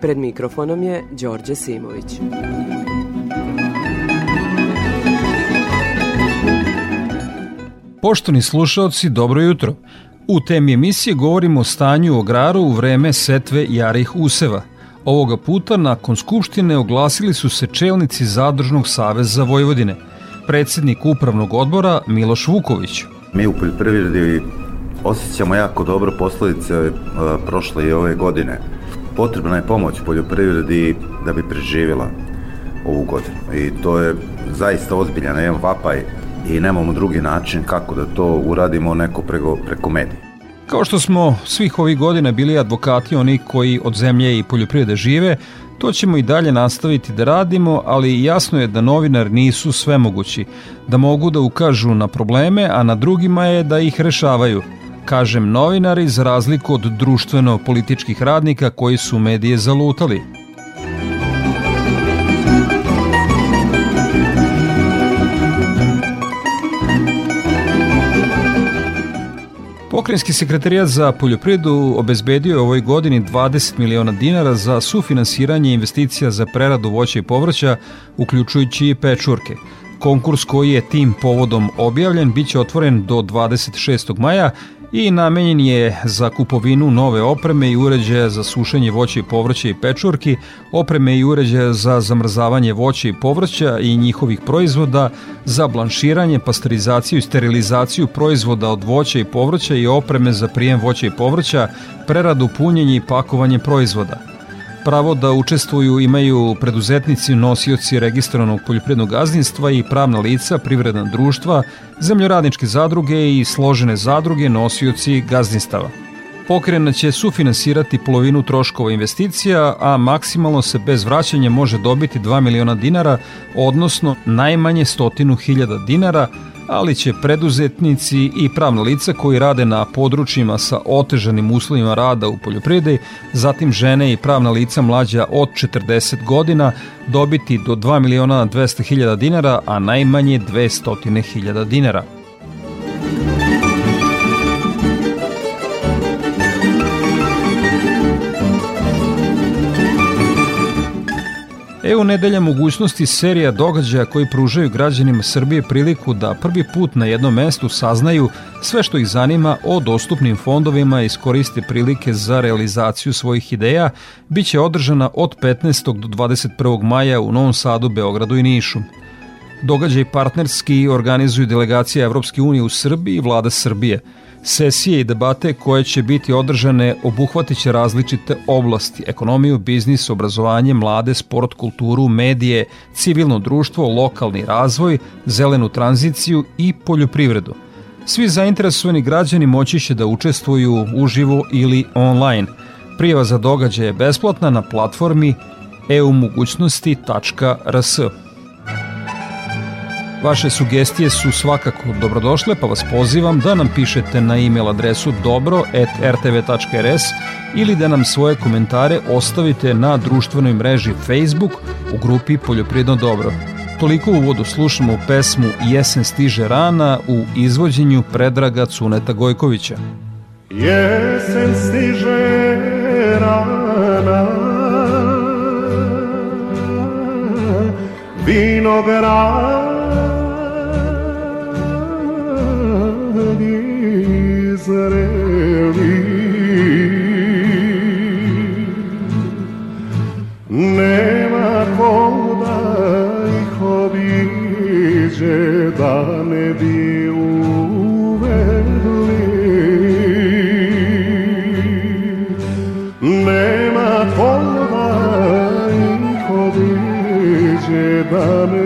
Pred mikrofonom je Đorđe Simović. Poštovni slušalci, dobro jutro. U temi emisije govorimo o stanju u agraru u vreme setve jarih useva. Ovoga puta nakon Skupštine oglasili su se čelnici Zadružnog saveza Vojvodine, predsednik upravnog odbora Miloš Vuković. Mi u poljoprivredi osjećamo jako dobro posledice uh, prošle i ove godine. Potrebna je pomoć poljoprivredi da bi preživjela ovu godinu i to je zaista ozbiljan jedan vapaj i nemamo drugi način kako da to uradimo neko preko, preko medija. Kao što smo svih ovih godina bili advokati oni koji od zemlje i poljoprivrede žive, to ćemo i dalje nastaviti da radimo, ali jasno je da novinar nisu svemogući, da mogu da ukažu na probleme, a na drugima je da ih rešavaju. Kažem novinari za razliku od društveno-političkih radnika koji su medije zalutali – Pokrenjski sekretarijat za poljoprivredu obezbedio je ovoj godini 20 miliona dinara za sufinansiranje investicija za preradu voća i povrća, uključujući i pečurke. Konkurs koji je tim povodom objavljen biće otvoren do 26. maja i namenjen je za kupovinu nove opreme i uređaja za sušenje voća i povrća i pečurki, opreme i uređaja za zamrzavanje voća i povrća i njihovih proizvoda, za blanširanje, pasterizaciju i sterilizaciju proizvoda od voća i povrća i opreme za prijem voća i povrća, preradu, punjenje i pakovanje proizvoda – Pravo da učestvuju imaju preduzetnici, nosioci registrovanog poljoprivrednog gazdinstva i pravna lica, privredna društva, zemljoradničke zadruge i složene zadruge nosioci gazdinstava. Pokrena će sufinansirati polovinu troškova investicija, a maksimalno se bez vraćanja može dobiti 2 miliona dinara, odnosno najmanje stotinu hiljada dinara, ali će preduzetnici i pravna lica koji rade na područjima sa otežanim uslovima rada u poljoprivredi, zatim žene i pravna lica mlađa od 40 godina dobiti do 2 miliona 200 hiljada dinara, a najmanje 200 hiljada dinara. Evo nedelja mogućnosti serija događaja koji pružaju građanima Srbije priliku da prvi put na jednom mestu saznaju sve što ih zanima o dostupnim fondovima i iskoriste prilike za realizaciju svojih ideja, biće održana od 15. do 21. maja u Novom Sadu, Beogradu i Nišu. Događaj partnerski organizuju delegacija Evropske unije u Srbiji i vlada Srbije – Sesije i debate koje će biti održane obuhvatit će različite oblasti, ekonomiju, biznis, obrazovanje, mlade, sport, kulturu, medije, civilno društvo, lokalni razvoj, zelenu tranziciju i poljoprivredu. Svi zainteresovani građani moći će da učestvuju uživo ili online. Prijava za događaje je besplatna na platformi eumugućnosti.rs. Vaše sugestije su svakako dobrodošle, pa vas pozivam da nam pišete na e-mail adresu dobro.rtv.rs ili da nam svoje komentare ostavite na društvenoj mreži Facebook u grupi Poljoprivredno dobro. Toliko u uvodu slušamo pesmu Jesen stiže rana u izvođenju Predraga Cuneta Gojkovića. Jesen stiže rana Vinograd by.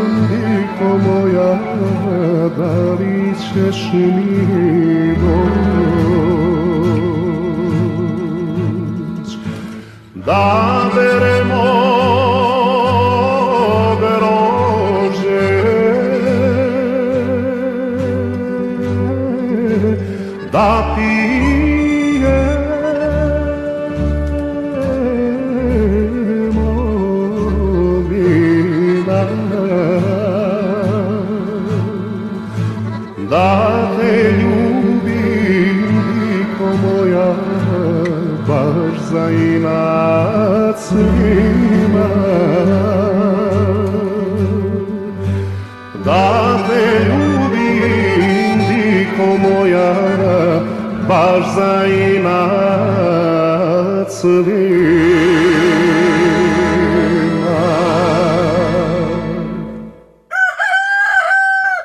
ولی چشمی باز da veremo rože da ti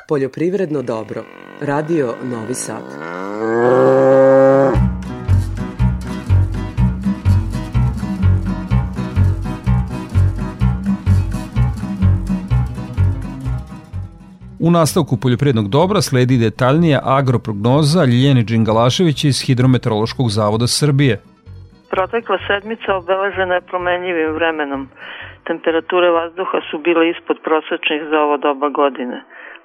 Poljoprivredno dobro. Radio Novi Sad. U nastavku poljoprivrednog dobra sledi detaljnija agroprognoza Ljiljeni Đingalašević iz Hidrometeorološkog zavoda Srbije. Protekla sedmica obeležena je promenljivim vremenom. Temperature vazduha su bile ispod prosečnih za ovo doba godine.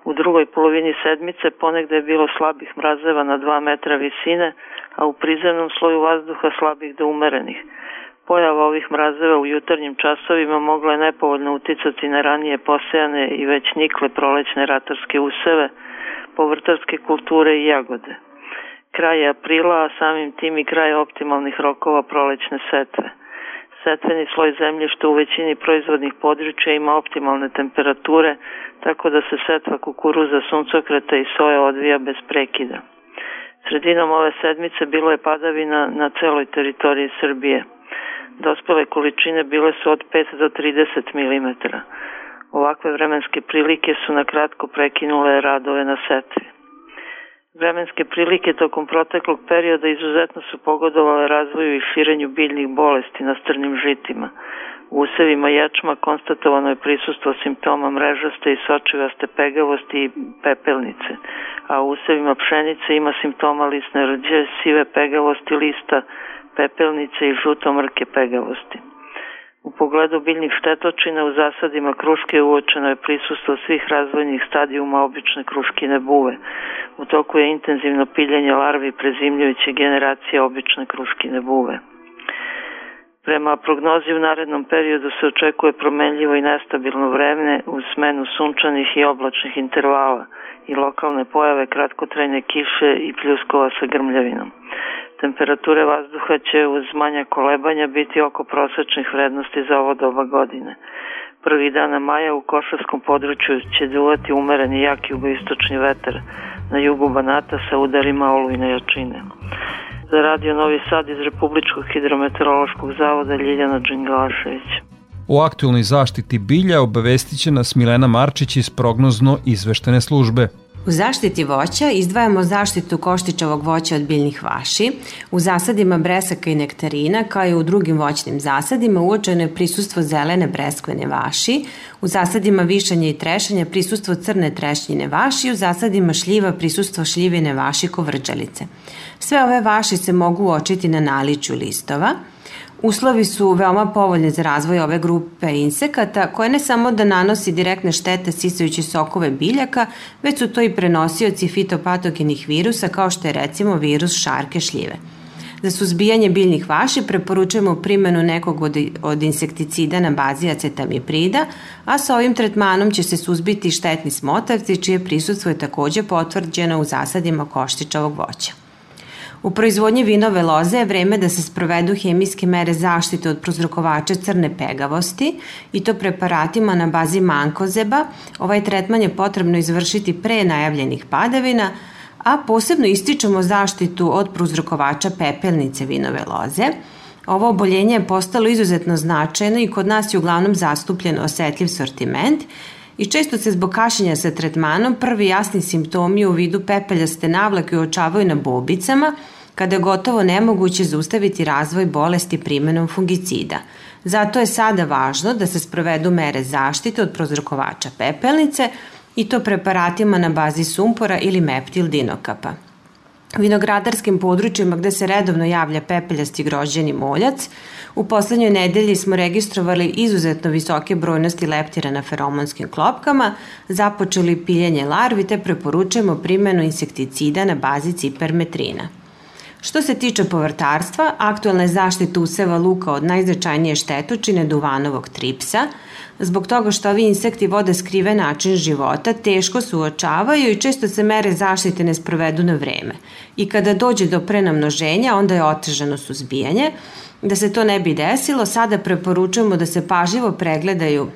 U drugoj polovini sedmice ponegde je bilo slabih mrazeva na 2 metra visine, a u prizemnom sloju vazduha slabih do umerenih. Pojava ovih mrazeva u jutarnjim časovima mogla je nepovoljno uticati na ranije posejane i već nikle prolećne ratarske useve, povrtarske kulture i jagode. Kraj aprila, a samim tim i kraj optimalnih rokova prolećne setve. Setveni sloj zemljišta u većini proizvodnih područja ima optimalne temperature, tako da se setva kukuruza, suncokreta i soja odvija bez prekida. Sredinom ove sedmice bilo je padavina na celoj teritoriji Srbije. Dospele količine bile su od 5 do 30 mm. Ovakve vremenske prilike su na kratko prekinule radove na setvi. Vremenske prilike tokom proteklog perioda izuzetno su pogodovale razvoju i širenju biljnih bolesti na strnim žitima. U usevima ječma konstatovano je prisustvo simptoma mrežaste i sočivaste pegavosti i pepelnice, a u usevima pšenice ima simptoma lisne rđe, sive pegavosti lista, pepelnice i žutomrke pegavosti. U pogledu biljnih štetočina u zasadima kruške uočeno je prisustvo svih razvojnih stadijuma obične kruškine buve. U toku je intenzivno piljenje larvi prezimljujuće generacije obične kruškine buve. Prema prognozi u narednom periodu se očekuje promenljivo i nestabilno vreme uz smenu sunčanih i oblačnih intervala i lokalne pojave kratkotrajne kiše i pljuskova sa grmljavinom. Temperature vazduha će uz manja kolebanja biti oko prosečnih vrednosti za ovo doba godine. Prvi dana maja u Košarskom području će duvati umereni jak jugoistočni vetar na jugu Banata sa udarima olujne jačine. Za radio Novi Sad iz Republičkog hidrometeorološkog zavoda Ljiljana Đingalašević. O aktualnoj zaštiti bilja obavestit će nas Milena Marčić iz prognozno izveštene službe. U zaštiti voća izdvajamo zaštitu koštičavog voća od biljnih vaši. U zasadima bresaka i nektarina, kao i u drugim voćnim zasadima, uočeno je prisustvo zelene breskvene vaši, u zasadima višanja i trešanja prisustvo crne trešnjine vaši, u zasadima šljiva prisustvo šljivine vaši kovrđalice. Sve ove vaši se mogu uočiti na naliču listova – Uslovi su veoma povoljni za razvoj ove grupe insekata koje ne samo da nanosi direktne štete sisajući sokove biljaka, već su to i prenosioci fitopatogenih virusa kao što je recimo virus šarke šljive. Za suzbijanje biljnih vaši preporučujemo primjenu nekog od, od insekticida na bazi acetamiprida, a sa ovim tretmanom će se suzbiti štetni smotavci čije prisutstvo je takođe potvrđeno u zasadima koštičavog voća. U proizvodnji vinove loze je vreme da se sprovedu hemijske mere zaštite od prozrokovača crne pegavosti i to preparatima na bazi mankozeba. Ovaj tretman je potrebno izvršiti pre najavljenih padavina, a posebno ističemo zaštitu od prozrokovača pepelnice vinove loze. Ovo oboljenje je postalo izuzetno značajno i kod nas je uglavnom zastupljen osetljiv sortiment i često se zbog kašenja sa tretmanom prvi jasni simptomi u vidu pepeljaste navlake uočavaju na bobicama, kada je gotovo nemoguće zaustaviti razvoj bolesti primenom fungicida. Zato je sada važno da se sprovedu mere zaštite od prozrokovača pepelnice i to preparatima na bazi sumpora ili meptil dinokapa. Vinogradarskim područjima gde se redovno javlja pepeljasti grožđeni moljac, u poslednjoj nedelji smo registrovali izuzetno visoke brojnosti leptira na feromonskim klopkama, započeli piljenje larvi te preporučujemo primjenu insekticida na bazi cipermetrina. Što se tiče povrtarstva, aktualna je zaštita useva luka od najznačajnije štetočine duvanovog tripsa, zbog toga što ovi insekti vode skrive način života, teško se uočavaju i često se mere zaštite ne sprovedu na vreme. I kada dođe do prenamnoženja, onda je otežano suzbijanje. Da se to ne bi desilo, sada preporučujemo da se pažljivo pregledaju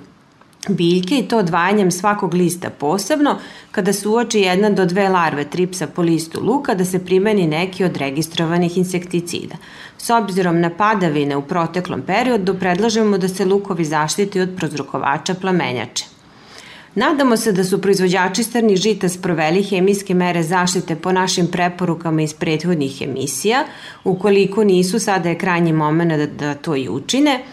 biljke i to odvajanjem svakog lista posebno, kada se uoči jedna do dve larve tripsa po listu luka da se primeni neki od registrovanih insekticida. S obzirom na padavine u proteklom periodu predlažemo da se lukovi zaštiti od prozrokovača plamenjače. Nadamo se da su proizvođači strnih žita sproveli hemijske mere zaštite po našim preporukama iz prethodnih emisija. Ukoliko nisu, sada je krajnji moment da, da to i učine –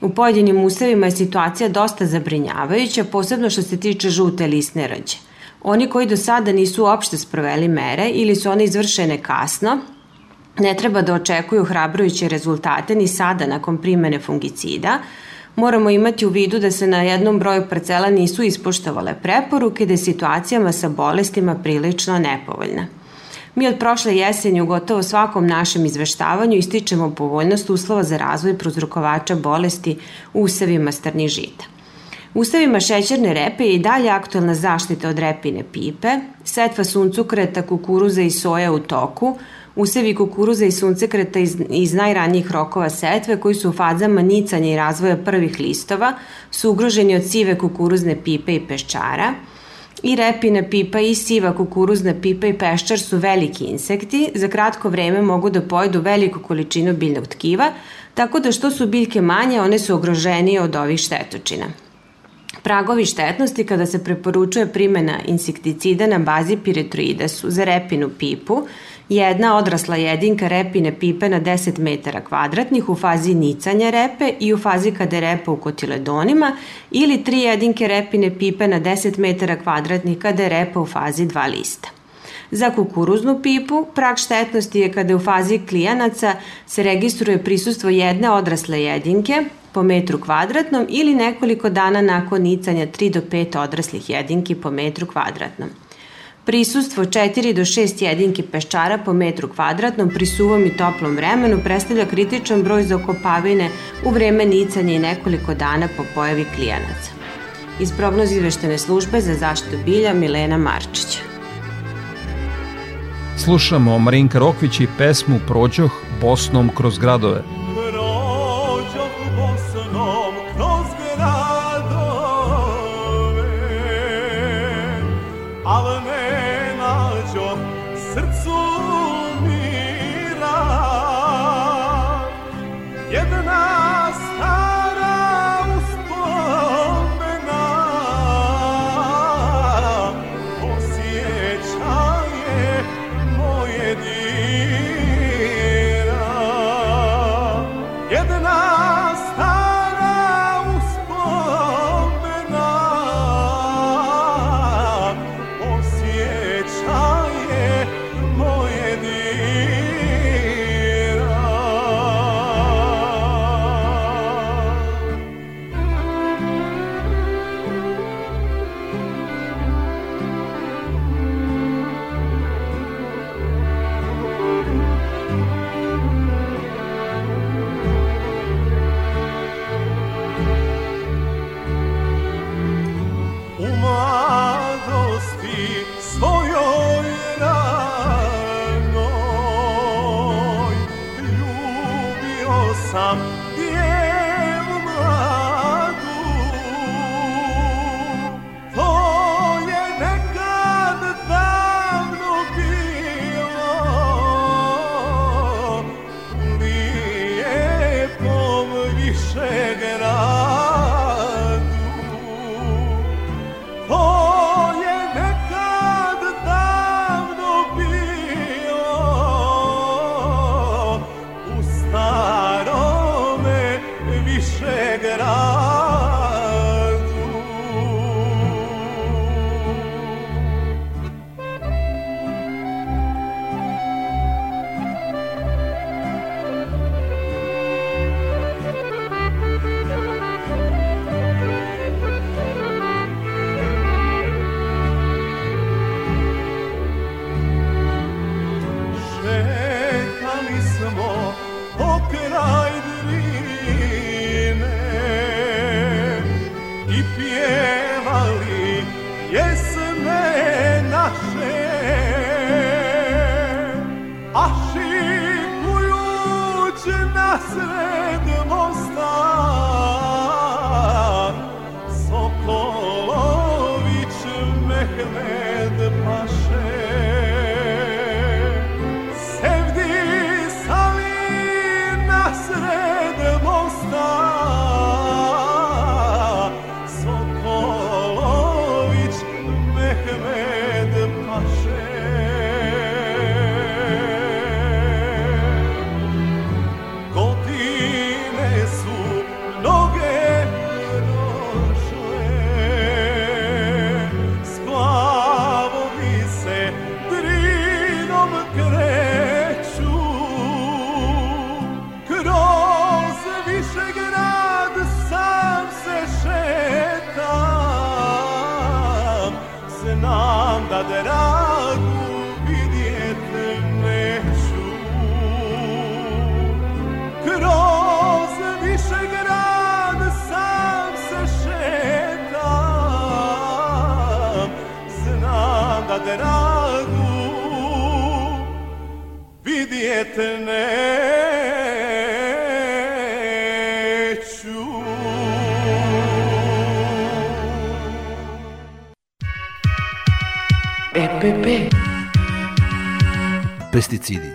U pojedinim usevima je situacija dosta zabrinjavajuća, posebno što se tiče žute lisne rđe. Oni koji do sada nisu uopšte sproveli mere ili su one izvršene kasno, ne treba da očekuju hrabrujuće rezultate ni sada nakon primene fungicida, moramo imati u vidu da se na jednom broju parcela nisu ispoštovale preporuke da je situacijama sa bolestima prilično nepovoljna. Mi od prošle jeseni u gotovo svakom našem izveštavanju ističemo povoljnost uslova za razvoj prozrokovača bolesti u usevima strnih žita. U usevima šećerne repe je i dalje aktualna zaštita od repine pipe, setva suncukreta, kukuruza i soja u toku, usevi kukuruza i suncekreta iz, iz najranijih rokova setve koji su u fazama nicanja i razvoja prvih listova su ugroženi od sive kukuruzne pipe i peščara – I repina pipa i siva kukuruzna pipa i peščar su veliki insekti, za kratko vreme mogu da pojedu veliku količinu biljnog tkiva, tako da što su biljke manje, one su ogroženije od ovih štetočina. Pragovi štetnosti kada se preporučuje primjena insekticida na bazi piretroida su za repinu pipu, jedna odrasla jedinka repine pipe na 10 metara kvadratnih u fazi nicanja repe i u fazi kada je repa u kotiledonima ili tri jedinke repine pipe na 10 metara kvadratnih kada je repa u fazi 2 lista. Za kukuruznu pipu prag štetnosti je kada u fazi klijanaca se registruje prisustvo jedne odrasle jedinke po metru kvadratnom ili nekoliko dana nakon nicanja 3 do 5 odraslih jedinki po metru kvadratnom. Prisustvo 4 do 6 jedinki peščara po metru kvadratnom pri suvom i toplom vremenu predstavlja kritičan broj za okopavine u vreme nicanja i nekoliko dana po pojavi klijanaca. Iz prognoz izveštene službe za zaštitu bilja Milena Marčića. Slušamo Marinka Rokvić i pesmu Prođoh Bosnom kroz gradove.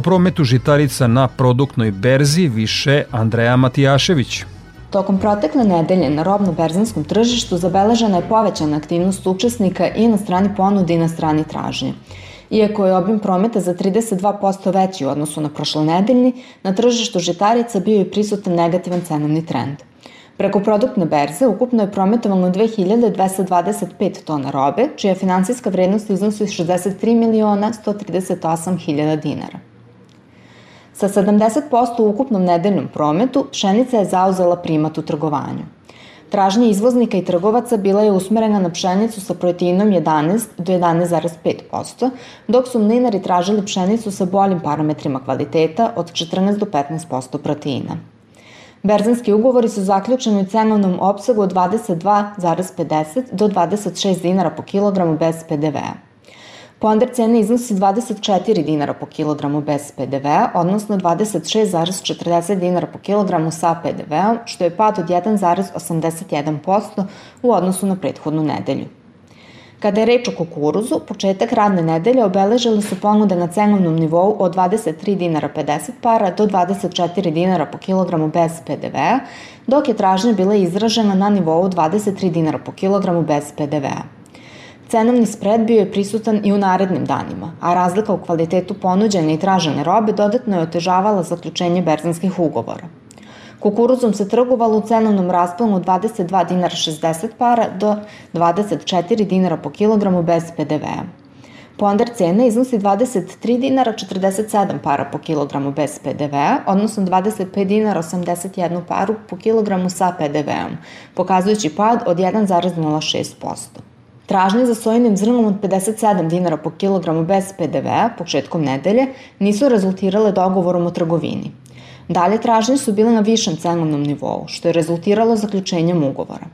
O prometu žitarica na produktnoj berzi više Andreja Matijašević. Tokom protekle nedelje na robno-berzanskom tržištu zabeležena je povećana aktivnost učesnika i na strani ponude i na strani tražnje. Iako je obim prometa za 32% veći u odnosu na prošlonedeljni, na tržištu žitarica bio je prisutan negativan cenovni trend. Preko produktne berze ukupno je prometovano 2225 tona robe, čija finansijska vrednost iznosi 63 miliona 138 hiljada dinara. Sa 70% u ukupnom nedeljnom prometu, pšenica je zauzela primat u trgovanju. Tražnja izvoznika i trgovaca bila je usmerena na pšenicu sa proteinom 11 do 11,5%, dok su mlinari tražili pšenicu sa boljim parametrima kvaliteta od 14 do 15% proteina. Berzanski ugovori su zaključeni u cenovnom opsegu od 22,50 do 26 dinara po kilogramu bez PDV-a. Ponder cene iznosi 24 dinara po kilogramu bez PDV-a, odnosno 26,40 dinara po kilogramu sa PDV-om, što je pad od 1,81% u odnosu na prethodnu nedelju. Kada je reč o kukuruzu, početak radne nedelje obeležile su ponude na cenovnom nivou od 23 dinara 50 para do 24 dinara po kilogramu bez PDV-a, dok je tražnja bila izražena na nivou 23 dinara po kilogramu bez PDV-a. Cenovni spred bio je prisutan i u narednim danima, a razlika u kvalitetu ponuđene i tražene robe dodatno je otežavala zaključenje berzanskih ugovora. Kukuruzom se trgovalo u cenovnom rasponu 22 dinara 60 para do 24 dinara po kilogramu bez PDV-a. Ponder cene iznosi 23 dinara 47 para po kilogramu bez PDV-a, odnosno 25 dinara 81 paru po kilogramu sa PDV-om, pokazujući pad od 1,06%. Tražnje za sojinim zrnom od 57 dinara po kilogramu bez PDV-a početkom nedelje nisu rezultirale dogovorom o trgovini. Dalje tražnje su bile na višem cenovnom nivou, što je rezultiralo zaključenjem ugovora.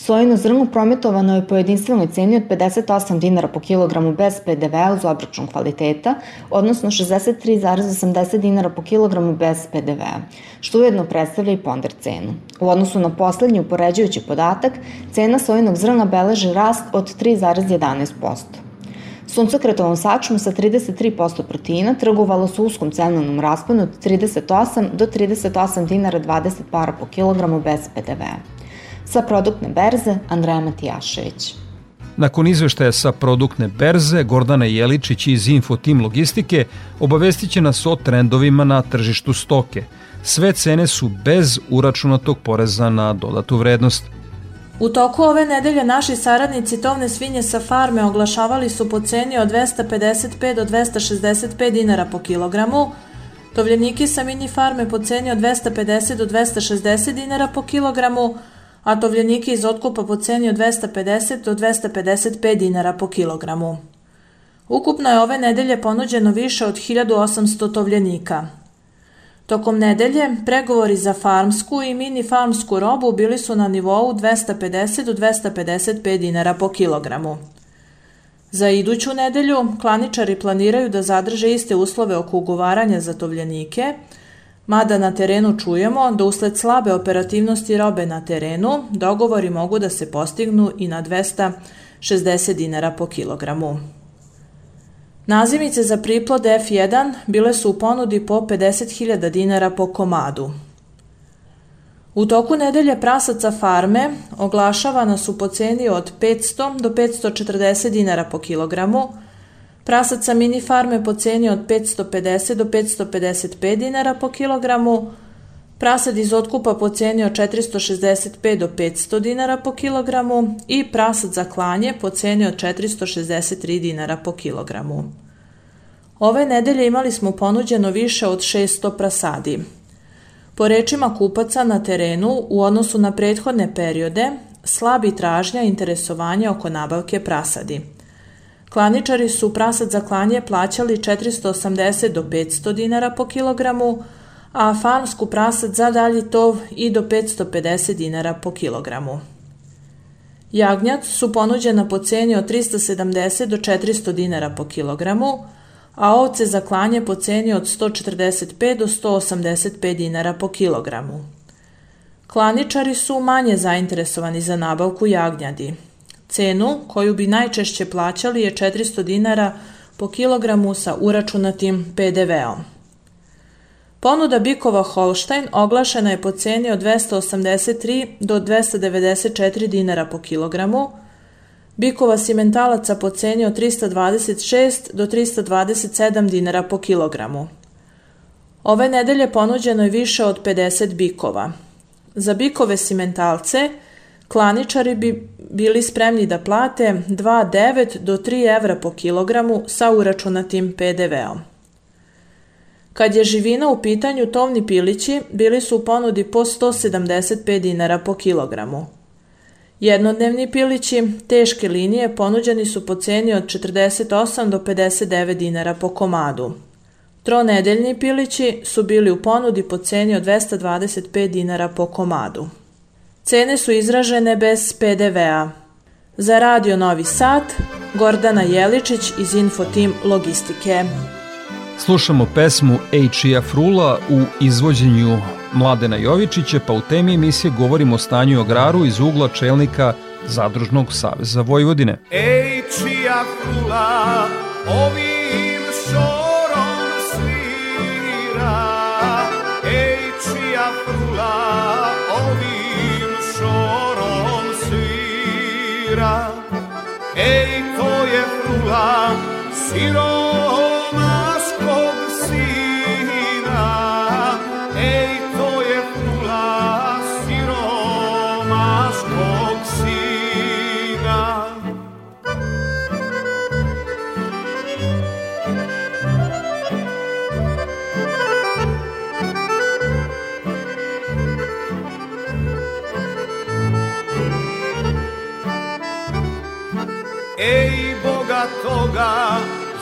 Sojino zrno prometovano je po jedinstvenoj ceni od 58 dinara po kilogramu bez PDV-a uz obračun kvaliteta, odnosno 63,80 dinara po kilogramu bez PDV-a, što ujedno predstavlja i ponder cenu. U odnosu na poslednji upoređujući podatak, cena sojinog zrna beleži rast od 3,11%. Suncokretovom sačmom sa 33% proteina trgovalo su uskom cenovnom rasponu od 38 do 38 dinara 20 para po kilogramu bez PDV-a. Sa produktne berze, Andreja Matijašević. Nakon izveštaja sa produktne berze, Gordana Jeličić iz Infotim Logistike obavestit će nas o trendovima na tržištu stoke. Sve cene su bez uračunatog poreza na dodatu vrednost. U toku ove nedelje naši saradnici tovne svinje sa farme oglašavali su po ceni od 255 do 265 dinara po kilogramu, tovljeniki sa mini farme po ceni od 250 do 260 dinara po kilogramu, a tovljenike iz otkupa po ceni od 250 do 255 dinara po kilogramu. Ukupno je ove nedelje ponuđeno više od 1800 tovljenika. Tokom nedelje pregovori za farmsku i mini farmsku robu bili su na nivou 250 do 255 dinara po kilogramu. Za iduću nedelju klaničari planiraju da zadrže iste uslove oko ugovaranja za tovljenike – Mada na terenu čujemo da usled slabe operativnosti robe na terenu, dogovori mogu da se postignu i na 260 dinara po kilogramu. Nazimice za priplod F1 bile su u ponudi po 50.000 dinara po komadu. U toku nedelje prasaca farme oglašavana su po ceni od 500 do 540 dinara po kilogramu, Prasac sa mini farme po ceni od 550 do 555 dinara po kilogramu, prasad iz otkupa po ceni od 465 do 500 dinara po kilogramu i prasad za klanje po ceni od 463 dinara po kilogramu. Ove nedelje imali smo ponuđeno više od 600 prasadi. Po rečima kupaca na terenu, u odnosu na prethodne periode, slabi tražnja interesovanja oko nabavke prasadi – Klaničari su prasad za klanje plaćali 480 do 500 dinara po kilogramu, a fansku prasad za dalji tov i do 550 dinara po kilogramu. Jagnjad su ponuđena po ceni od 370 do 400 dinara po kilogramu, a ovce za klanje po ceni od 145 do 185 dinara po kilogramu. Klaničari su manje zainteresovani za nabavku jagnjadi. Cenu koju bi najčešće plaćali je 400 dinara po kilogramu sa uračunatim PDV-om. Ponuda bikova Holstein oglašena je po ceni od 283 do 294 dinara po kilogramu, bikova simentalaca po ceni od 326 do 327 dinara po kilogramu. Ove nedelje ponuđeno je više od 50 bikova. Za bikove simentalce klaničari bi bili spremni da plate 2,9 do 3 evra po kilogramu sa uračunatim PDV-om. Kad je živina u pitanju, tovni pilići bili su u ponudi po 175 dinara po kilogramu. Jednodnevni pilići teške linije ponuđeni su po ceni od 48 do 59 dinara po komadu. Tronedeljni pilići su bili u ponudi po ceni od 225 dinara po komadu. Cene su izražene bez PDV-a. Za Radio Novi Sad, Gordana Jeličić iz Infotim Logistike. Slušamo pesmu Ejčija Frula u izvođenju Mladena Jovičića, pa u temi emisije govorimo o stanju agraru iz ugla čelnika Zadružnog saveza Vojvodine. Ejčija Frula ovim je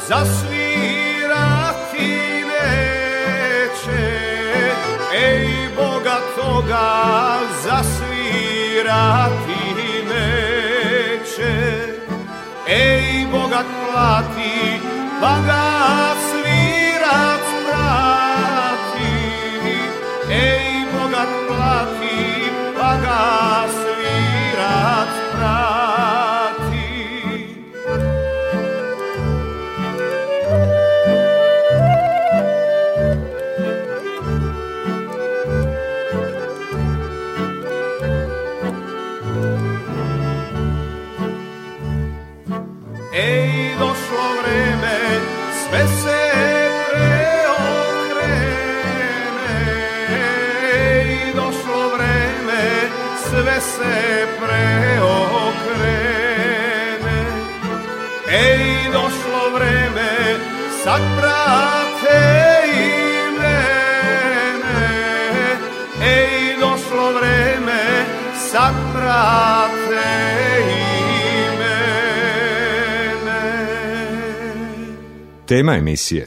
zasvirati neće. Ej, Boga toga zasvirati neće. Ej, Boga plati, pa ga Tema emisije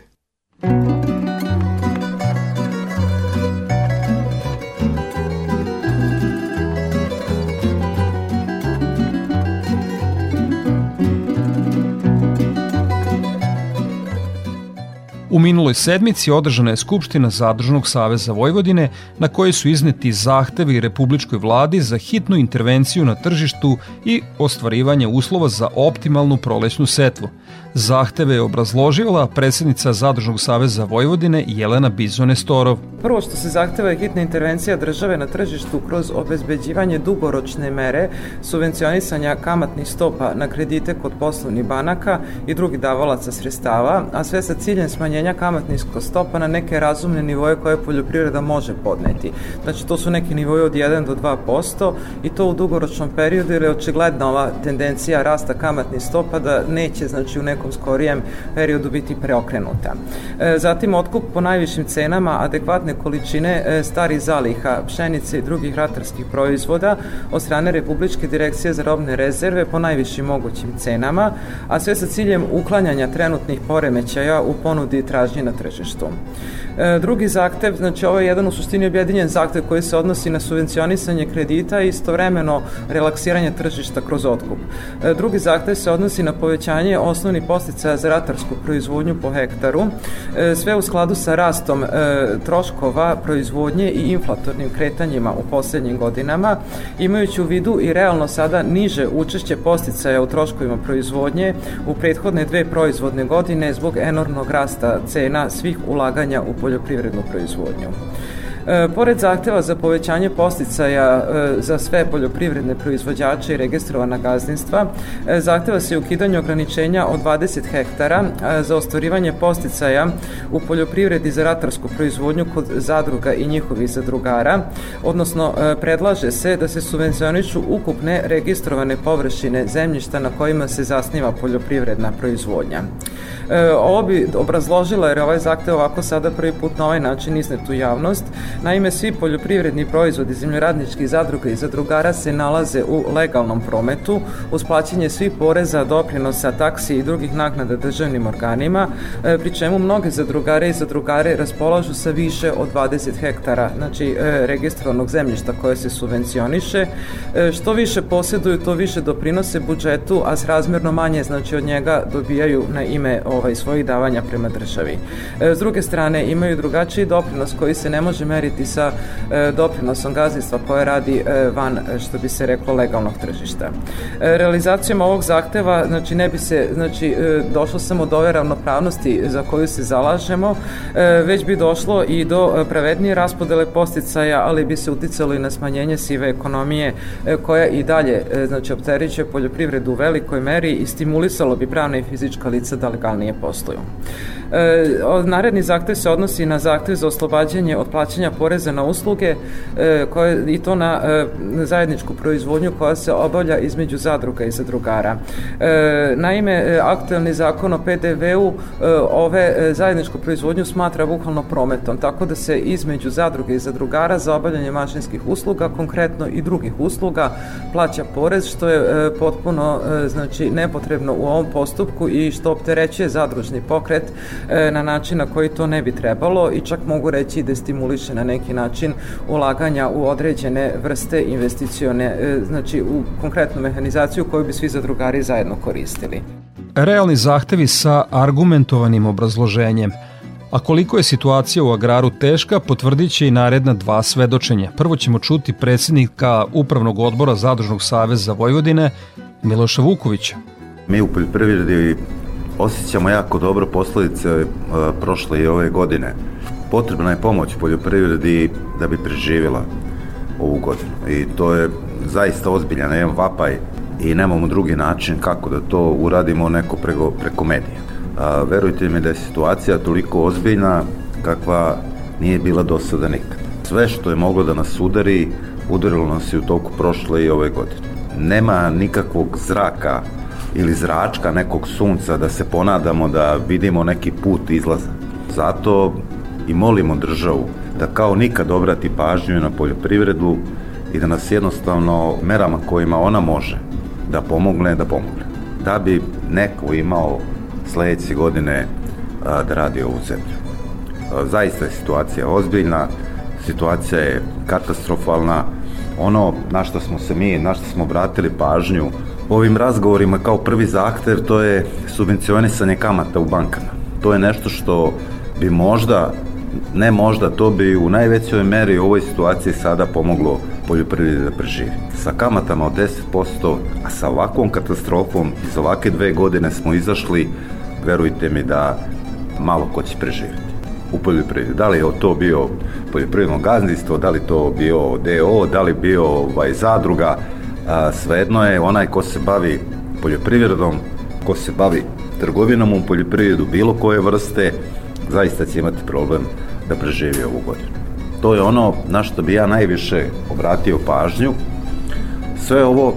U minuloj sedmici održana je Skupština Zadružnog saveza Vojvodine na kojoj su izneti zahtevi Republičkoj vladi za hitnu intervenciju na tržištu i ostvarivanje uslova za optimalnu prolećnu setvu. Zahteve je obrazložila predsednica Zadružnog saveza Vojvodine Jelena Bizone Storov. Prvo što se zahteva je hitna intervencija države na tržištu kroz obezbeđivanje dugoročne mere subvencionisanja kamatnih stopa na kredite kod poslovnih banaka i drugih davalaca sredstava, a sve sa ciljem smanjenja kamatnih stopa na neke razumne nivoje koje poljoprivreda može podneti. Znači to su neki nivoje od 1 do 2% i to u dugoročnom periodu jer je očigledna ova tendencija rasta kamatnih stopa da neće znači u nekom skorijem periodu biti preokrenuta. Zatim otkup po najvišim cenama adekvatne količine starih zaliha, pšenice i drugih ratarskih proizvoda od strane Republičke direkcije za robne rezerve po najvišim mogućim cenama, a sve sa ciljem uklanjanja trenutnih poremećaja u ponudi i tražnji na tržištu. E, drugi zahtev, znači ovo je jedan u suštini objedinjen zahtev koji se odnosi na subvencionisanje kredita i istovremeno relaksiranje tržišta kroz otkup. E, drugi zahtev se odnosi na povećanje osnovnih posticaja za ratarsku proizvodnju po hektaru, e, sve u skladu sa rastom troškova proizvodnje i inflatornim kretanjima u poslednjim godinama, imajući u vidu i realno sada niže učešće posticaja u troškovima proizvodnje u prethodne dve proizvodne godine zbog enormnog rasta cena svih ulaganja u poljoprivrednu proizvodnju. E, pored zahteva za povećanje posticaja e, za sve poljoprivredne proizvođače i registrovana gazdinstva, e, zahteva se ukidanje ograničenja od 20 hektara za ostvarivanje posticaja u poljoprivredi za ratarsku proizvodnju kod zadruga i njihovih zadrugara, odnosno predlaže se da se subvencionišu ukupne registrovane površine zemljišta na kojima se zasniva poljoprivredna proizvodnja. Ovo bi obrazložila jer ovaj zahtev ovako sada prvi put na ovaj način iznet u javnost. Naime, svi poljoprivredni proizvodi zemljoradničkih zadruga i zadrugara se nalaze u legalnom prometu uz plaćanje svih poreza, doprinosa, taksi i drugih naknada državnim organima, e, pri čemu mnoge zadrugare i zadrugare raspolažu sa više od 20 hektara, znači e, registrovanog zemljišta koje se subvencioniše. Što više posjeduju, to više doprinose budžetu, a srazmjerno manje, znači od njega dobijaju na ime ovaj, svojih davanja prema državi. E, s druge strane, imaju drugačiji doprinos koji se ne može meriti sa e, doprinosom gazdinstva koje radi e, van, što bi se reklo, legalnog tržišta. Realizacijom ovog zahteva, znači, ne bi se, znači, došlo samo do ove ravnopravnosti za koju se zalažemo, već bi došlo i do pravednije raspodele posticaja, ali bi se uticalo i na smanjenje sive ekonomije koja i dalje, znači, opteriće poljoprivredu u velikoj meri i stimulisalo bi pravna i fizička lica da legalnije nije posluju. E, naredni zahtev se odnosi na zahtev za oslobađanje od plaćanja poreza na usluge e, koje, i to na e, zajedničku proizvodnju koja se obavlja između zadruga i zadrugara. E, naime, e, aktuelni zakon o PDV-u e, ove e, zajedničku proizvodnju smatra bukvalno prometom, tako da se između zadruge i zadrugara za obavljanje mašinskih usluga, konkretno i drugih usluga, plaća porez, što je e, potpuno e, znači nepotrebno u ovom postupku i što opterećuje zadružni pokret e, na način na koji to ne bi trebalo i čak mogu reći da stimuliše na neki način ulaganja u određene vrste investicione, e, znači u konkretnu mehanizaciju koju bi svi zadrugari zajedno koristili. Realni zahtevi sa argumentovanim obrazloženjem A koliko je situacija u agraru teška, potvrdit će i naredna dva svedočenja. Prvo ćemo čuti predsjednika Upravnog odbora Zadružnog saveza Vojvodine, Miloša Vukovića. Mi u poljoprivredi osjećamo jako dobro posledice e, prošle i ove godine. Potrebna je pomoć poljoprivredi da bi preživjela ovu godinu i to je zaista ozbiljan jedan vapaj i nemamo drugi način kako da to uradimo neko preko, preko medija. A, verujte mi da je situacija toliko ozbiljna kakva nije bila do sada nikad. Sve što je moglo da nas udari, udarilo nas i u toku prošle i ove godine. Nema nikakvog zraka ili zračka nekog sunca da se ponadamo da vidimo neki put izlaza. Zato i molimo državu da kao nikad obrati pažnju na poljoprivredu i da nas jednostavno merama kojima ona može da pomogne, da pomogne. Da bi neko imao sledeće godine a, da radi ovu zemlju. A, zaista je situacija ozbiljna, situacija je katastrofalna, ono na što smo se mi, na što smo obratili pažnju ovim razgovorima kao prvi zahtev to je subvencionisanje kamata u bankama. To je nešto što bi možda, ne možda, to bi u najvećoj meri u ovoj situaciji sada pomoglo poljoprivredi da preživi. Sa kamatama od 10%, a sa ovakvom katastrofom iz ovake dve godine smo izašli, verujte mi da malo ko će preživjeti u poljoprivredi. Da li je to bio poljoprivredno gazdinstvo, da li to bio DO, da li bio ovaj, zadruga, a, svejedno je onaj ko se bavi poljoprivredom, ko se bavi trgovinom u poljoprivredu bilo koje vrste, zaista će imati problem da preživi ovu godinu. To je ono na što bi ja najviše obratio pažnju. Sve ovo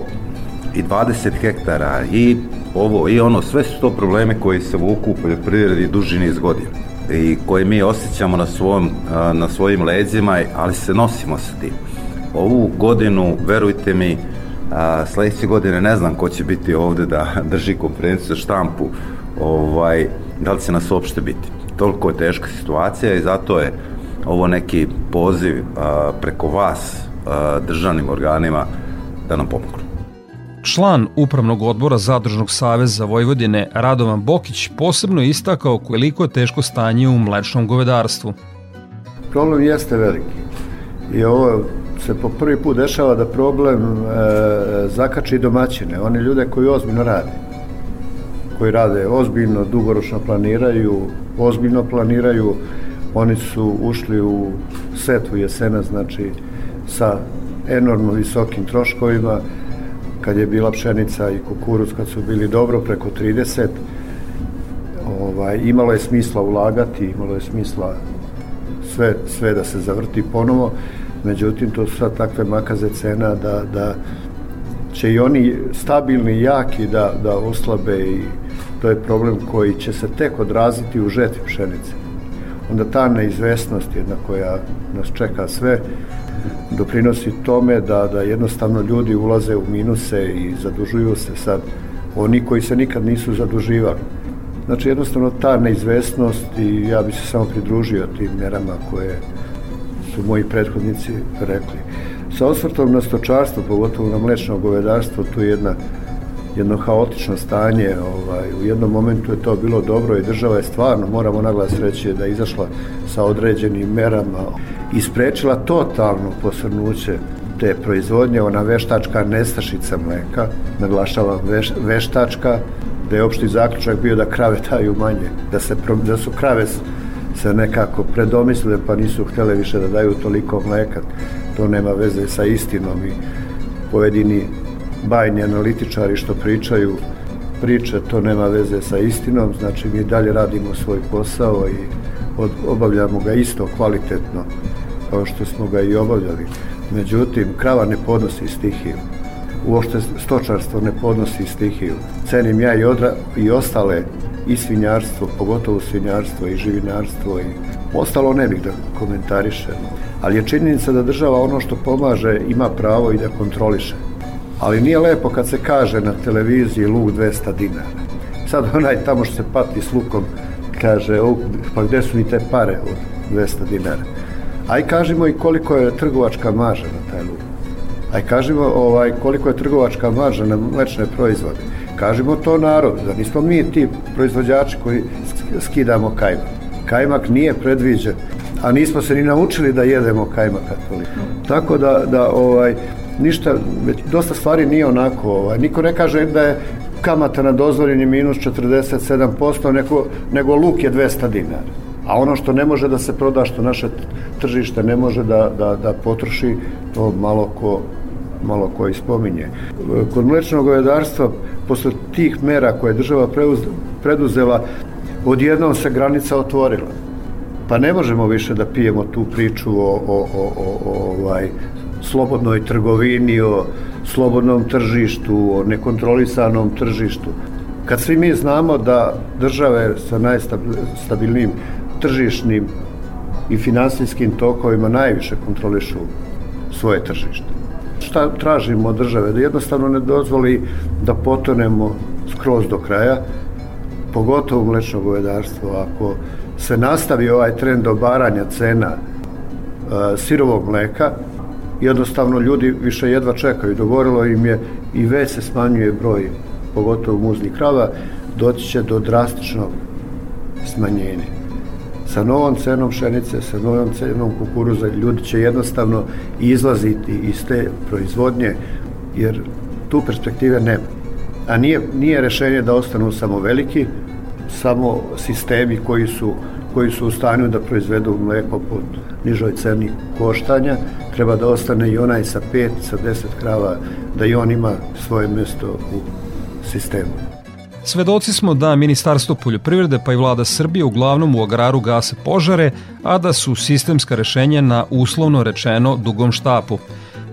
i 20 hektara i ovo i ono, sve su to probleme koji se vuku u poljoprivredi duži niz godina i koje mi osjećamo na, svom, na svojim leđima, ali se nosimo sa tim. Ovu godinu, verujte mi, sledeće godine ne znam ko će biti ovde da drži konferenciju za štampu, ovaj, da li će nas uopšte biti. Toliko je teška situacija i zato je ovo neki poziv a, preko vas a, državnim organima da nam pomognu. Član Upravnog odbora Zadružnog saveza Vojvodine Radovan Bokić posebno istakao koliko je teško stanje u mlečnom govedarstvu. Problem jeste veliki i ovo se po prvi put dešava da problem e, zakači domaćine, one ljude koji ozbiljno rade koji rade ozbiljno, dugoročno planiraju, ozbiljno planiraju, oni su ušli u setvu jesena, znači sa enormno visokim troškovima, kad je bila pšenica i kukuruz, kad su bili dobro preko 30, ovaj, imalo je smisla ulagati, imalo je smisla sve, sve da se zavrti ponovo, međutim to su sad takve makaze cena da, da će i oni stabilni, jaki da, da oslabe i to je problem koji će se tek odraziti u žetvi pšenice. Onda ta neizvesnost jedna koja nas čeka sve doprinosi tome da, da jednostavno ljudi ulaze u minuse i zadužuju se sad oni koji se nikad nisu zaduživali. Znači jednostavno ta neizvesnost i ja bi se samo pridružio tim merama koje su moji prethodnici rekli. Sa osvrtom na stočarstvo, pogotovo na mlečno govedarstvo, tu je jedna jedno haotično stanje, ovaj, u jednom momentu je to bilo dobro i država je stvarno, moramo naglas reći, da je izašla sa određenim merama i sprečila totalno posrnuće te proizvodnje, ona veštačka nestašica mleka, naglašavam veš, veštačka, da je opšti zaključak bio da krave daju manje, da, se, da su krave se nekako predomislile pa nisu htele više da daju toliko mleka. To nema veze sa istinom i pojedini bajni analitičari što pričaju priče, to nema veze sa istinom, znači mi dalje radimo svoj posao i obavljamo ga isto kvalitetno kao što smo ga i obavljali. Međutim, krava ne podnosi stihiju. Uošte stočarstvo ne podnosi stihiju. Cenim ja i, odra, i ostale i svinjarstvo, pogotovo svinjarstvo i živinarstvo i ostalo ne bih da komentarišem. Ali je činjenica da država ono što pomaže ima pravo i da kontroliše. Ali nije lepo kad se kaže na televiziji luk 200 dinara. Sad onaj tamo što se pati s lukom kaže, o, pa gde su mi te pare od 200 dinara? Aj kažemo i koliko je trgovačka marža na taj luk. Aj kažemo ovaj, koliko je trgovačka marža na mlečne proizvode. Kažemo to narodu, da nismo mi ti proizvođači koji skidamo kajmak. Kajmak nije predviđen, a nismo se ni naučili da jedemo kajmaka toliko. Tako da, da ovaj, ništa, već dosta stvari nije onako, ovaj, niko ne kaže da je kamata na dozvoljeni minus 47%, nego, nego luk je 200 dinara. A ono što ne može da se proda, što naše tržište ne može da, da, da potroši, to malo ko, malo ko ispominje. Kod mlečnog govedarstva, posle tih mera koje je država preduzela, odjednom se granica otvorila. Pa ne možemo više da pijemo tu priču o, o, o, o, o ovaj, slobodnoj trgovini, o slobodnom tržištu, o nekontrolisanom tržištu. Kad svi mi znamo da države sa najstabilnijim tržišnim i finansijskim tokovima najviše kontrolišu svoje tržište. Šta tražimo od države? Da jednostavno ne dozvoli da potonemo skroz do kraja, pogotovo mlečno govedarstvo. Ako se nastavi ovaj trend obaranja cena e, sirovog mleka, jednostavno ljudi više jedva čekaju. Dogovorilo im je i već se smanjuje broj, pogotovo muznih krava, doći će do drastičnog smanjenja. Sa novom cenom pšenice, sa novom cenom kukuruza, ljudi će jednostavno izlaziti iz te proizvodnje, jer tu perspektive nema. A nije, nije rešenje da ostanu samo veliki, samo sistemi koji su, koji su u stanju da proizvedu mleko pod nižoj ceni koštanja, treba da ostane i onaj sa 5, sa 10 krava, da i on ima svoje mesto u sistemu. Svedoci smo da Ministarstvo poljoprivrede pa i vlada Srbije uglavnom u agraru gase požare, a da su sistemska rešenja na uslovno rečeno dugom štapu.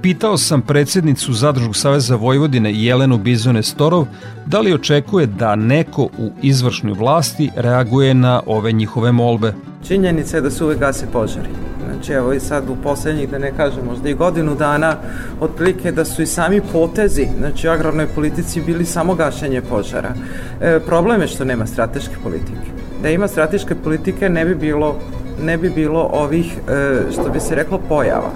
Pitao sam predsednicu Zadružnog saveza Vojvodine Jelenu Bizone Storov da li očekuje da neko u izvršnoj vlasti reaguje na ove njihove molbe. Činjenica je da se uvek gase požari. Znači evo i sad u poslednjih, da ne kažem, možda i godinu dana, otprilike da su i sami potezi, znači u agrarnoj politici bili samo gašenje požara. E, problem je što nema strateške politike. Da ima strateške politike ne bi bilo ne bi bilo ovih, e, što bi se reklo, pojava.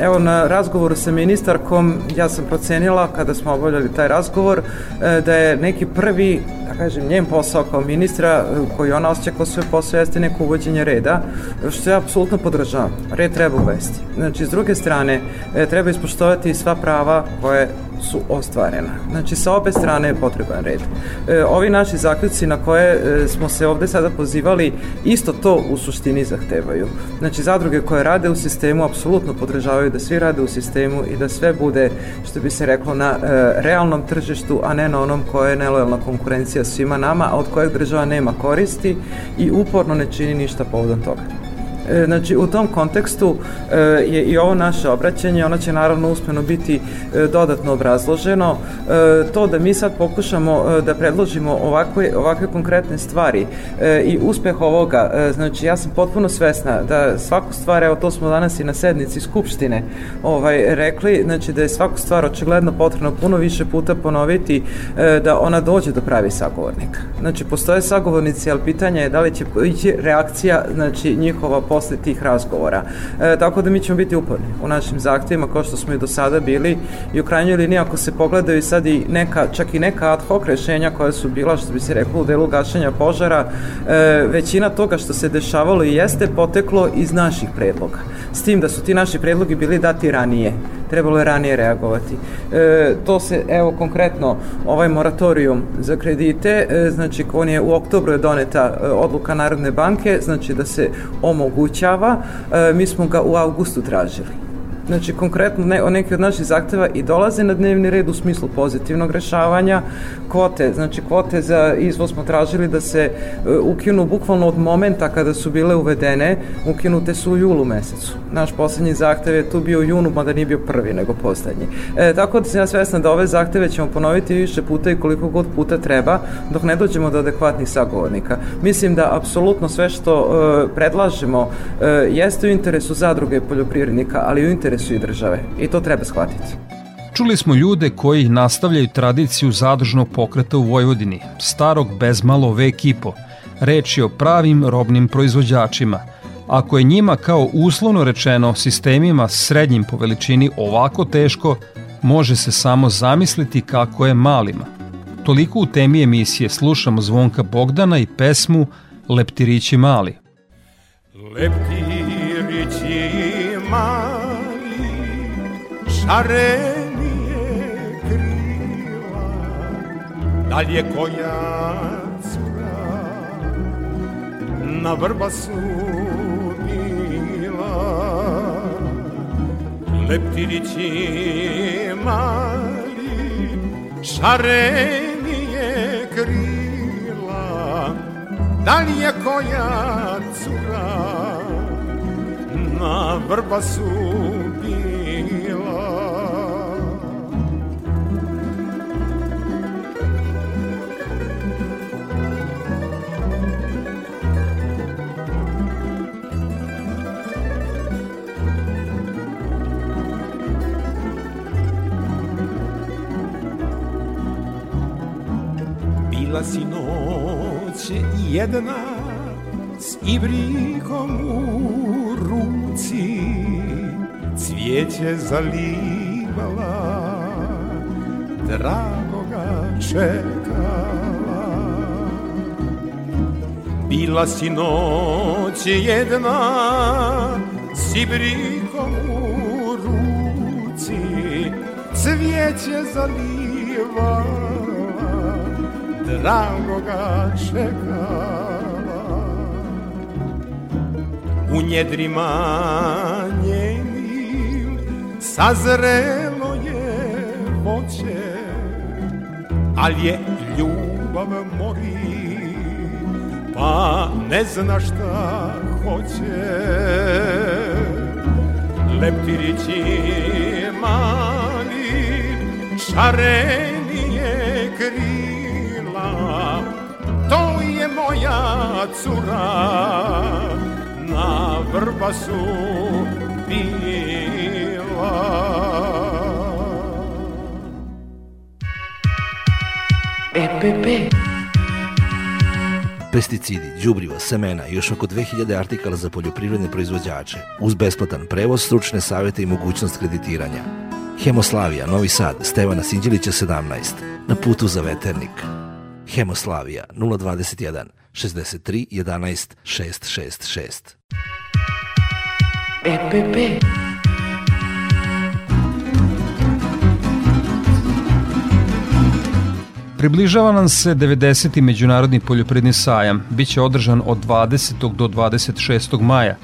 Evo na razgovoru sa ministarkom ja sam procenila kada smo obavljali taj razgovor e, da je neki prvi da kažem, njen posao kao ministra, e, koji ona osjeća kao sve posao, jeste neko uvođenje reda, što ja apsolutno podržavam. Red treba uvesti. Znači, s druge strane, treba ispoštovati sva prava koje su ostvarena. Znači, sa obe strane je potreban red. E, ovi naši zaključci na koje e, smo se ovde sada pozivali, isto to u suštini zahtevaju. Znači, zadruge koje rade u sistemu apsolutno podržavaju da svi rade u sistemu i da sve bude, što bi se reklo, na e, realnom tržištu, a ne na onom koje je nelojalna konkurencija svima nama, a od kojeg država nema koristi i uporno ne čini ništa povodom toga. E, znači, u tom kontekstu e, je i ovo naše obraćanje, ono će naravno uspeno biti e, dodatno obrazloženo. To da mi sad pokušamo da predložimo ovakve, ovakve konkretne stvari i uspeh ovoga, znači ja sam potpuno svesna da svaku stvar, evo to smo danas i na sednici Skupštine ovaj, rekli, znači da je svaku stvar očigledno potrebno puno više puta ponoviti da ona dođe do pravi sagovornika. Znači, postoje sagovornici, ali pitanje je da li će ići reakcija, znači njihova posle tih razgovora. E, tako da mi ćemo biti uporni u našim zahtevima kao što smo i do sada bili i u krajnjoj liniji ako se pogledaju sad i neka, čak i neka ad hoc rešenja koja su bila, što bi se reklo, u delu gašenja požara, e, većina toga što se dešavalo i jeste poteklo iz naših predloga. S tim da su ti naši predlogi bili dati ranije trebalo je ranije reagovati. E, to se, evo konkretno, ovaj moratorijum za kredite, e, znači on je u oktobru je doneta e, odluka Narodne banke, znači da se omogućava, обучава, ми смо го у августу тражили. Znači, konkretno ne, neki od naših zahteva i dolaze na dnevni red u smislu pozitivnog rešavanja. Kvote, znači kvote za izvoz smo tražili da se uh, ukinu bukvalno od momenta kada su bile uvedene, ukinute su u julu mesecu. Naš poslednji zahtev je tu bio u junu, mada nije bio prvi nego poslednji. E, tako da sam ja svesna da ove zahteve ćemo ponoviti više puta i koliko god puta treba, dok ne dođemo do adekvatnih sagovornika. Mislim da apsolutno sve što uh, predlažemo uh, jeste u interesu zadruge poljoprivrednika, ali u interesu interesu i države i to treba shvatiti. Čuli smo ljude koji nastavljaju tradiciju zadružnog pokreta u Vojvodini, starog bezmalo vek i po. Reč je o pravim robnim proizvođačima. Ako je njima kao uslovno rečeno sistemima srednjim po veličini ovako teško, može se samo zamisliti kako je malima. Toliko u temi emisije slušamo Zvonka Bogdana i pesmu Leptirići mali. Leptirići šarenije krila, da li koja cura na vrbasu bila. Leptirići mali, šarenije krila, da li koja cura na vrbasu bila. Si noć jedna s ibrikom u ruci, cvijeće zalivala, dragoga čekala. Bila si noć jedna s ibrikom u ruci, cvijeće zalivala, dragoga čekala. U njedrima njenim sazrelo je voće ali je ljubav mori pa ne zna šta hoće. Leptirići mali, šarenije cura, na vrbasu bila. EPP Pesticidi, đubriva, semena i još oko 2000 artikala za poljoprivredne proizvođače, uz besplatan prevoz, stručne savete i mogućnost kreditiranja. Hemoslavija, Novi Sad, Stevana Sinđilića 17, na putu za veternik. Hemoslavija 021 63 11 666. EPP Približava nam se 90. Međunarodni poljopredni sajam. Biće održan od 20. do 26. maja.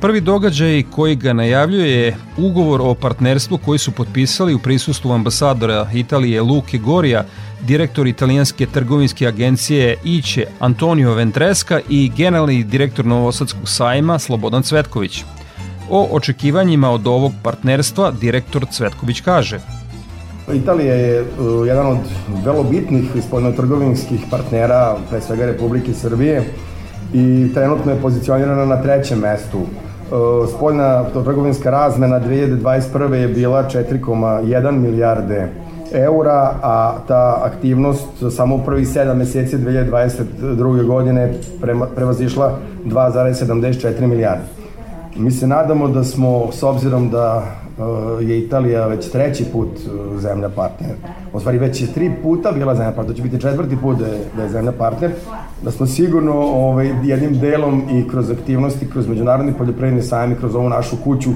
Prvi događaj koji ga najavljuje je ugovor o partnerstvu koji su potpisali u prisustvu ambasadora Italije Luke Gorija, direktor italijanske trgovinske agencije IČE Antonio Ventreska i generalni direktor Novosadskog sajma Slobodan Cvetković. O očekivanjima od ovog partnerstva direktor Cvetković kaže – Italija je uh, jedan od vrlo bitnih spoljnotrgovinskih partnera, pre svega Republike Srbije, i trenutno je pozicionirana na trećem mestu. Spoljna trgovinska razmena 2021. je bila 4,1 milijarde eura, a ta aktivnost samo u prvi 7 meseci 2022. godine prevazišla 2,74 milijarde. Mi se nadamo da smo, s obzirom da je Italija već treći put uh, zemlja partner. U stvari već je tri puta bila zemlja partner, to će biti četvrti put da je, da je zemlja partner, da smo sigurno ovaj, jednim delom i kroz aktivnosti, kroz međunarodni poljoprivredni sajam i kroz ovu našu kuću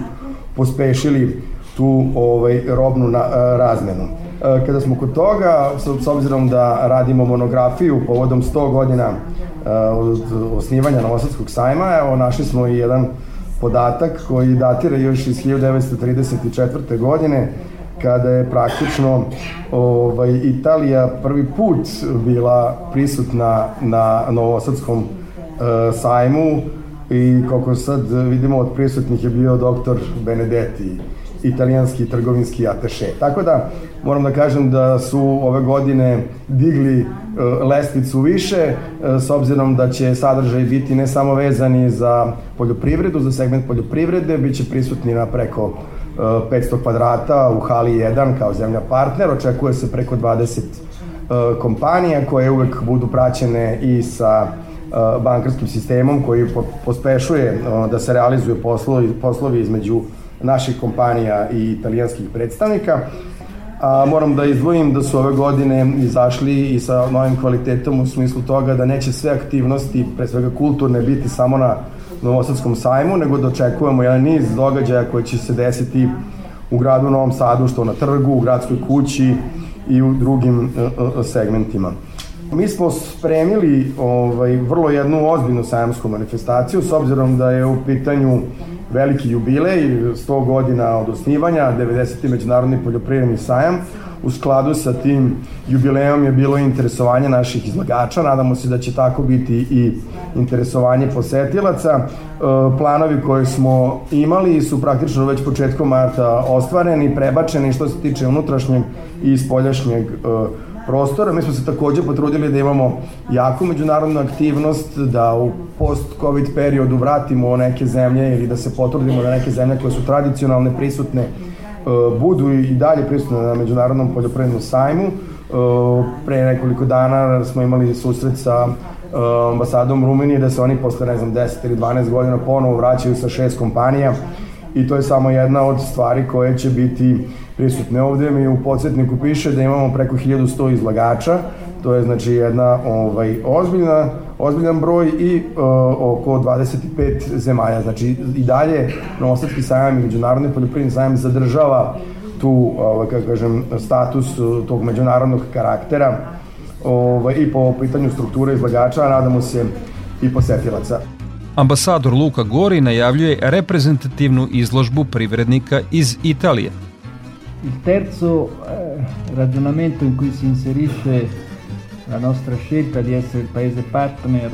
pospešili tu ovaj, robnu na, uh, razmenu. Uh, kada smo kod toga, s, obzirom da radimo monografiju povodom 100 godina od osnivanja Novosadskog sajma, evo našli smo i jedan podatak koji datira još iz 1934. godine kada je praktično ovaj, Italija prvi put bila prisutna na Novosadskom e, sajmu i kako sad vidimo od prisutnih je bio doktor Benedetti italijanski trgovinski ataše. Tako da moram da kažem da su ove godine digli e, lestvicu više e, s obzirom da će sadržaj biti ne samo vezani za poljoprivredu, za segment poljoprivrede, bit će prisutni na preko 500 e, kvadrata u hali 1 kao zemlja partner, očekuje se preko 20 kompanija koje uvek budu praćene i sa bankarskim sistemom koji pospešuje da se realizuju poslovi, poslovi između naših kompanija i italijanskih predstavnika. A, moram da izdvojim da su ove godine izašli i sa novim kvalitetom u smislu toga da neće sve aktivnosti, pre svega kulturne, biti samo na Novosadskom sajmu, nego da očekujemo jedan niz događaja koji će se desiti u gradu Novom Sadu, što na trgu, u gradskoj kući i u drugim uh, segmentima. Mi smo spremili ovaj, vrlo jednu ozbiljnu sajamsku manifestaciju, s obzirom da je u pitanju veliki jubilej, 100 godina od osnivanja, 90. međunarodni poljoprivredni sajam. U skladu sa tim jubilejom je bilo interesovanje naših izlagača, nadamo se da će tako biti i interesovanje posetilaca. E, planovi koje smo imali su praktično već početkom marta ostvareni, prebačeni što se tiče unutrašnjeg i spoljašnjeg uh, prostora. Mi smo se takođe potrudili da imamo jaku međunarodnu aktivnost, da u post-covid periodu vratimo neke zemlje ili da se potrudimo da neke zemlje koje su tradicionalne, prisutne, e, budu i dalje prisutne na Međunarodnom poljoprivrednom sajmu. E, pre nekoliko dana smo imali susret sa e, ambasadom Rumunije da se oni posle, ne znam, 10 ili 12 godina ponovo vraćaju sa šest kompanija i to je samo jedna od stvari koje će biti prisutne. Ovde mi u podsjetniku piše da imamo preko 1100 izlagača, to je znači jedna ovaj, ozbiljna, ozbiljan broj i uh, oko 25 zemalja. Znači i dalje Novosadski sajam i Međunarodni poljoprivredni sajam zadržava tu, ovaj, kako kažem, status tog međunarodnog karaktera ovaj, i po pitanju strukture izlagača, nadamo se i posetilaca. Ambasador Luka Gori najavljuje reprezentativnu izložbu privrednika iz Italije. Il terzo eh, ragionamento in cui si inserisce la nostra scelta di essere il paese partner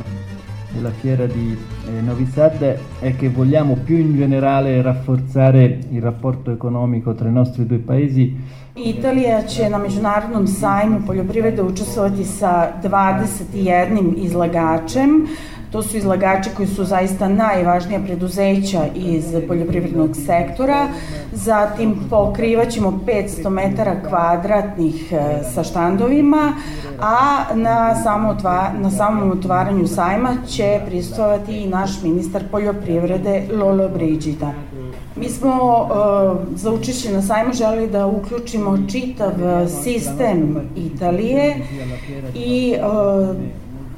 della fiera di eh, Novi Sad è che vogliamo più in generale rafforzare il rapporto economico tra i nostri due paesi. Italija će na Međunarodnom sajmu poljoprivrede učestvovati sa 21 izlagačem. To su izlagači koji su zaista najvažnija preduzeća iz poljoprivrednog sektora. Zatim pokrivaćemo 500 metara kvadratnih e, sa štandovima, a na, samo otva, na samom otvaranju sajma će pristovati i naš ministar poljoprivrede Lolo Brigida. Mi smo uh, za učešće na sajmu želi da uključimo čitav sistem Italije i uh,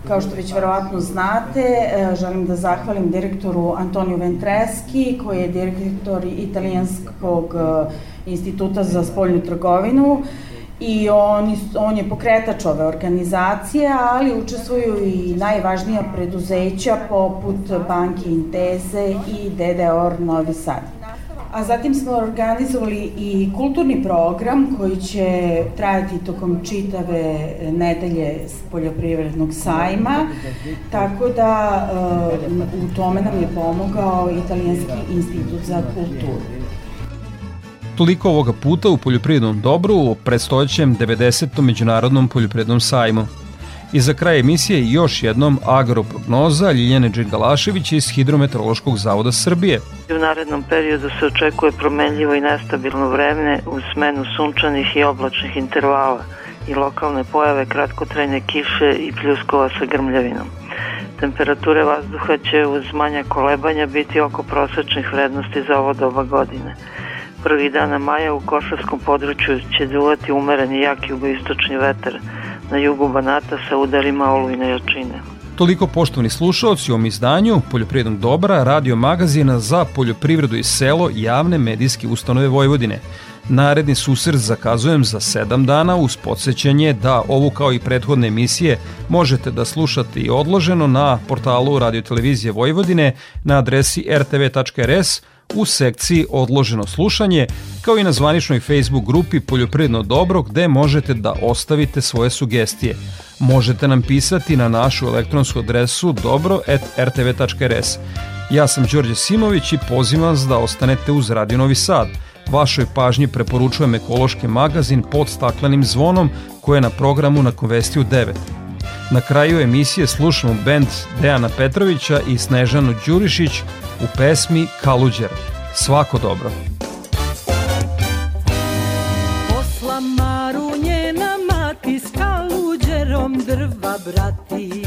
Kao što već verovatno znate, e, želim da zahvalim direktoru Antoniju Ventreski, koji je direktor Italijanskog e, instituta za spoljnu trgovinu i on, on je pokretač ove organizacije, ali učestvuju i najvažnija preduzeća poput Banki Inteze i DDOR Novi Sad. A zatim smo organizovali i kulturni program koji će trajati tokom čitave nedelje s poljoprivrednog sajma, tako da uh, u tome nam je pomogao Italijanski institut za kulturu. Toliko ovoga puta u poljoprivrednom dobru u predstojećem 90. Međunarodnom poljoprivrednom sajmu. I za kraj emisije još jednom agroprognoza Ljiljane Đingalašević iz Hidrometeorološkog zavoda Srbije. U narednom periodu se očekuje promenljivo i nestabilno vreme uz smenu sunčanih i oblačnih intervala i lokalne pojave kratkotrajne kiše i pljuskova sa grmljavinom. Temperature vazduha će uz manja kolebanja biti oko prosečnih vrednosti za ovo doba godine. Prvi dana maja u Košarskom području će duvati umereni jak jugoistočni vetar, na jugu Banata sa udarima olujne jačine. Toliko poštovani slušalci u ovom izdanju Poljoprivrednog dobra radio magazina za poljoprivredu i selo javne medijske ustanove Vojvodine. Naredni susret zakazujem za 7 dana uz podsjećanje da ovu kao i prethodne emisije možete da slušate i odloženo na portalu Radio Televizije Vojvodine na adresi rtv.rs u sekciji Odloženo slušanje, kao i na zvaničnoj Facebook grupi Poljoprivredno dobro gde možete da ostavite svoje sugestije. Možete nam pisati na našu elektronsku adresu dobro.rtv.rs. Ja sam Đorđe Simović i pozivam vas da ostanete uz Radio Novi Sad. Vašoj pažnji preporučujem ekološki magazin pod staklenim zvonom koje je na programu na Konvestiju 9. Na kraju emisije slušamo bend Dejana Petrovića i Snežanu Đurišić u pesmi Kaluđer. Svako dobro. Posla Maru njena mati s kaluđerom drva brati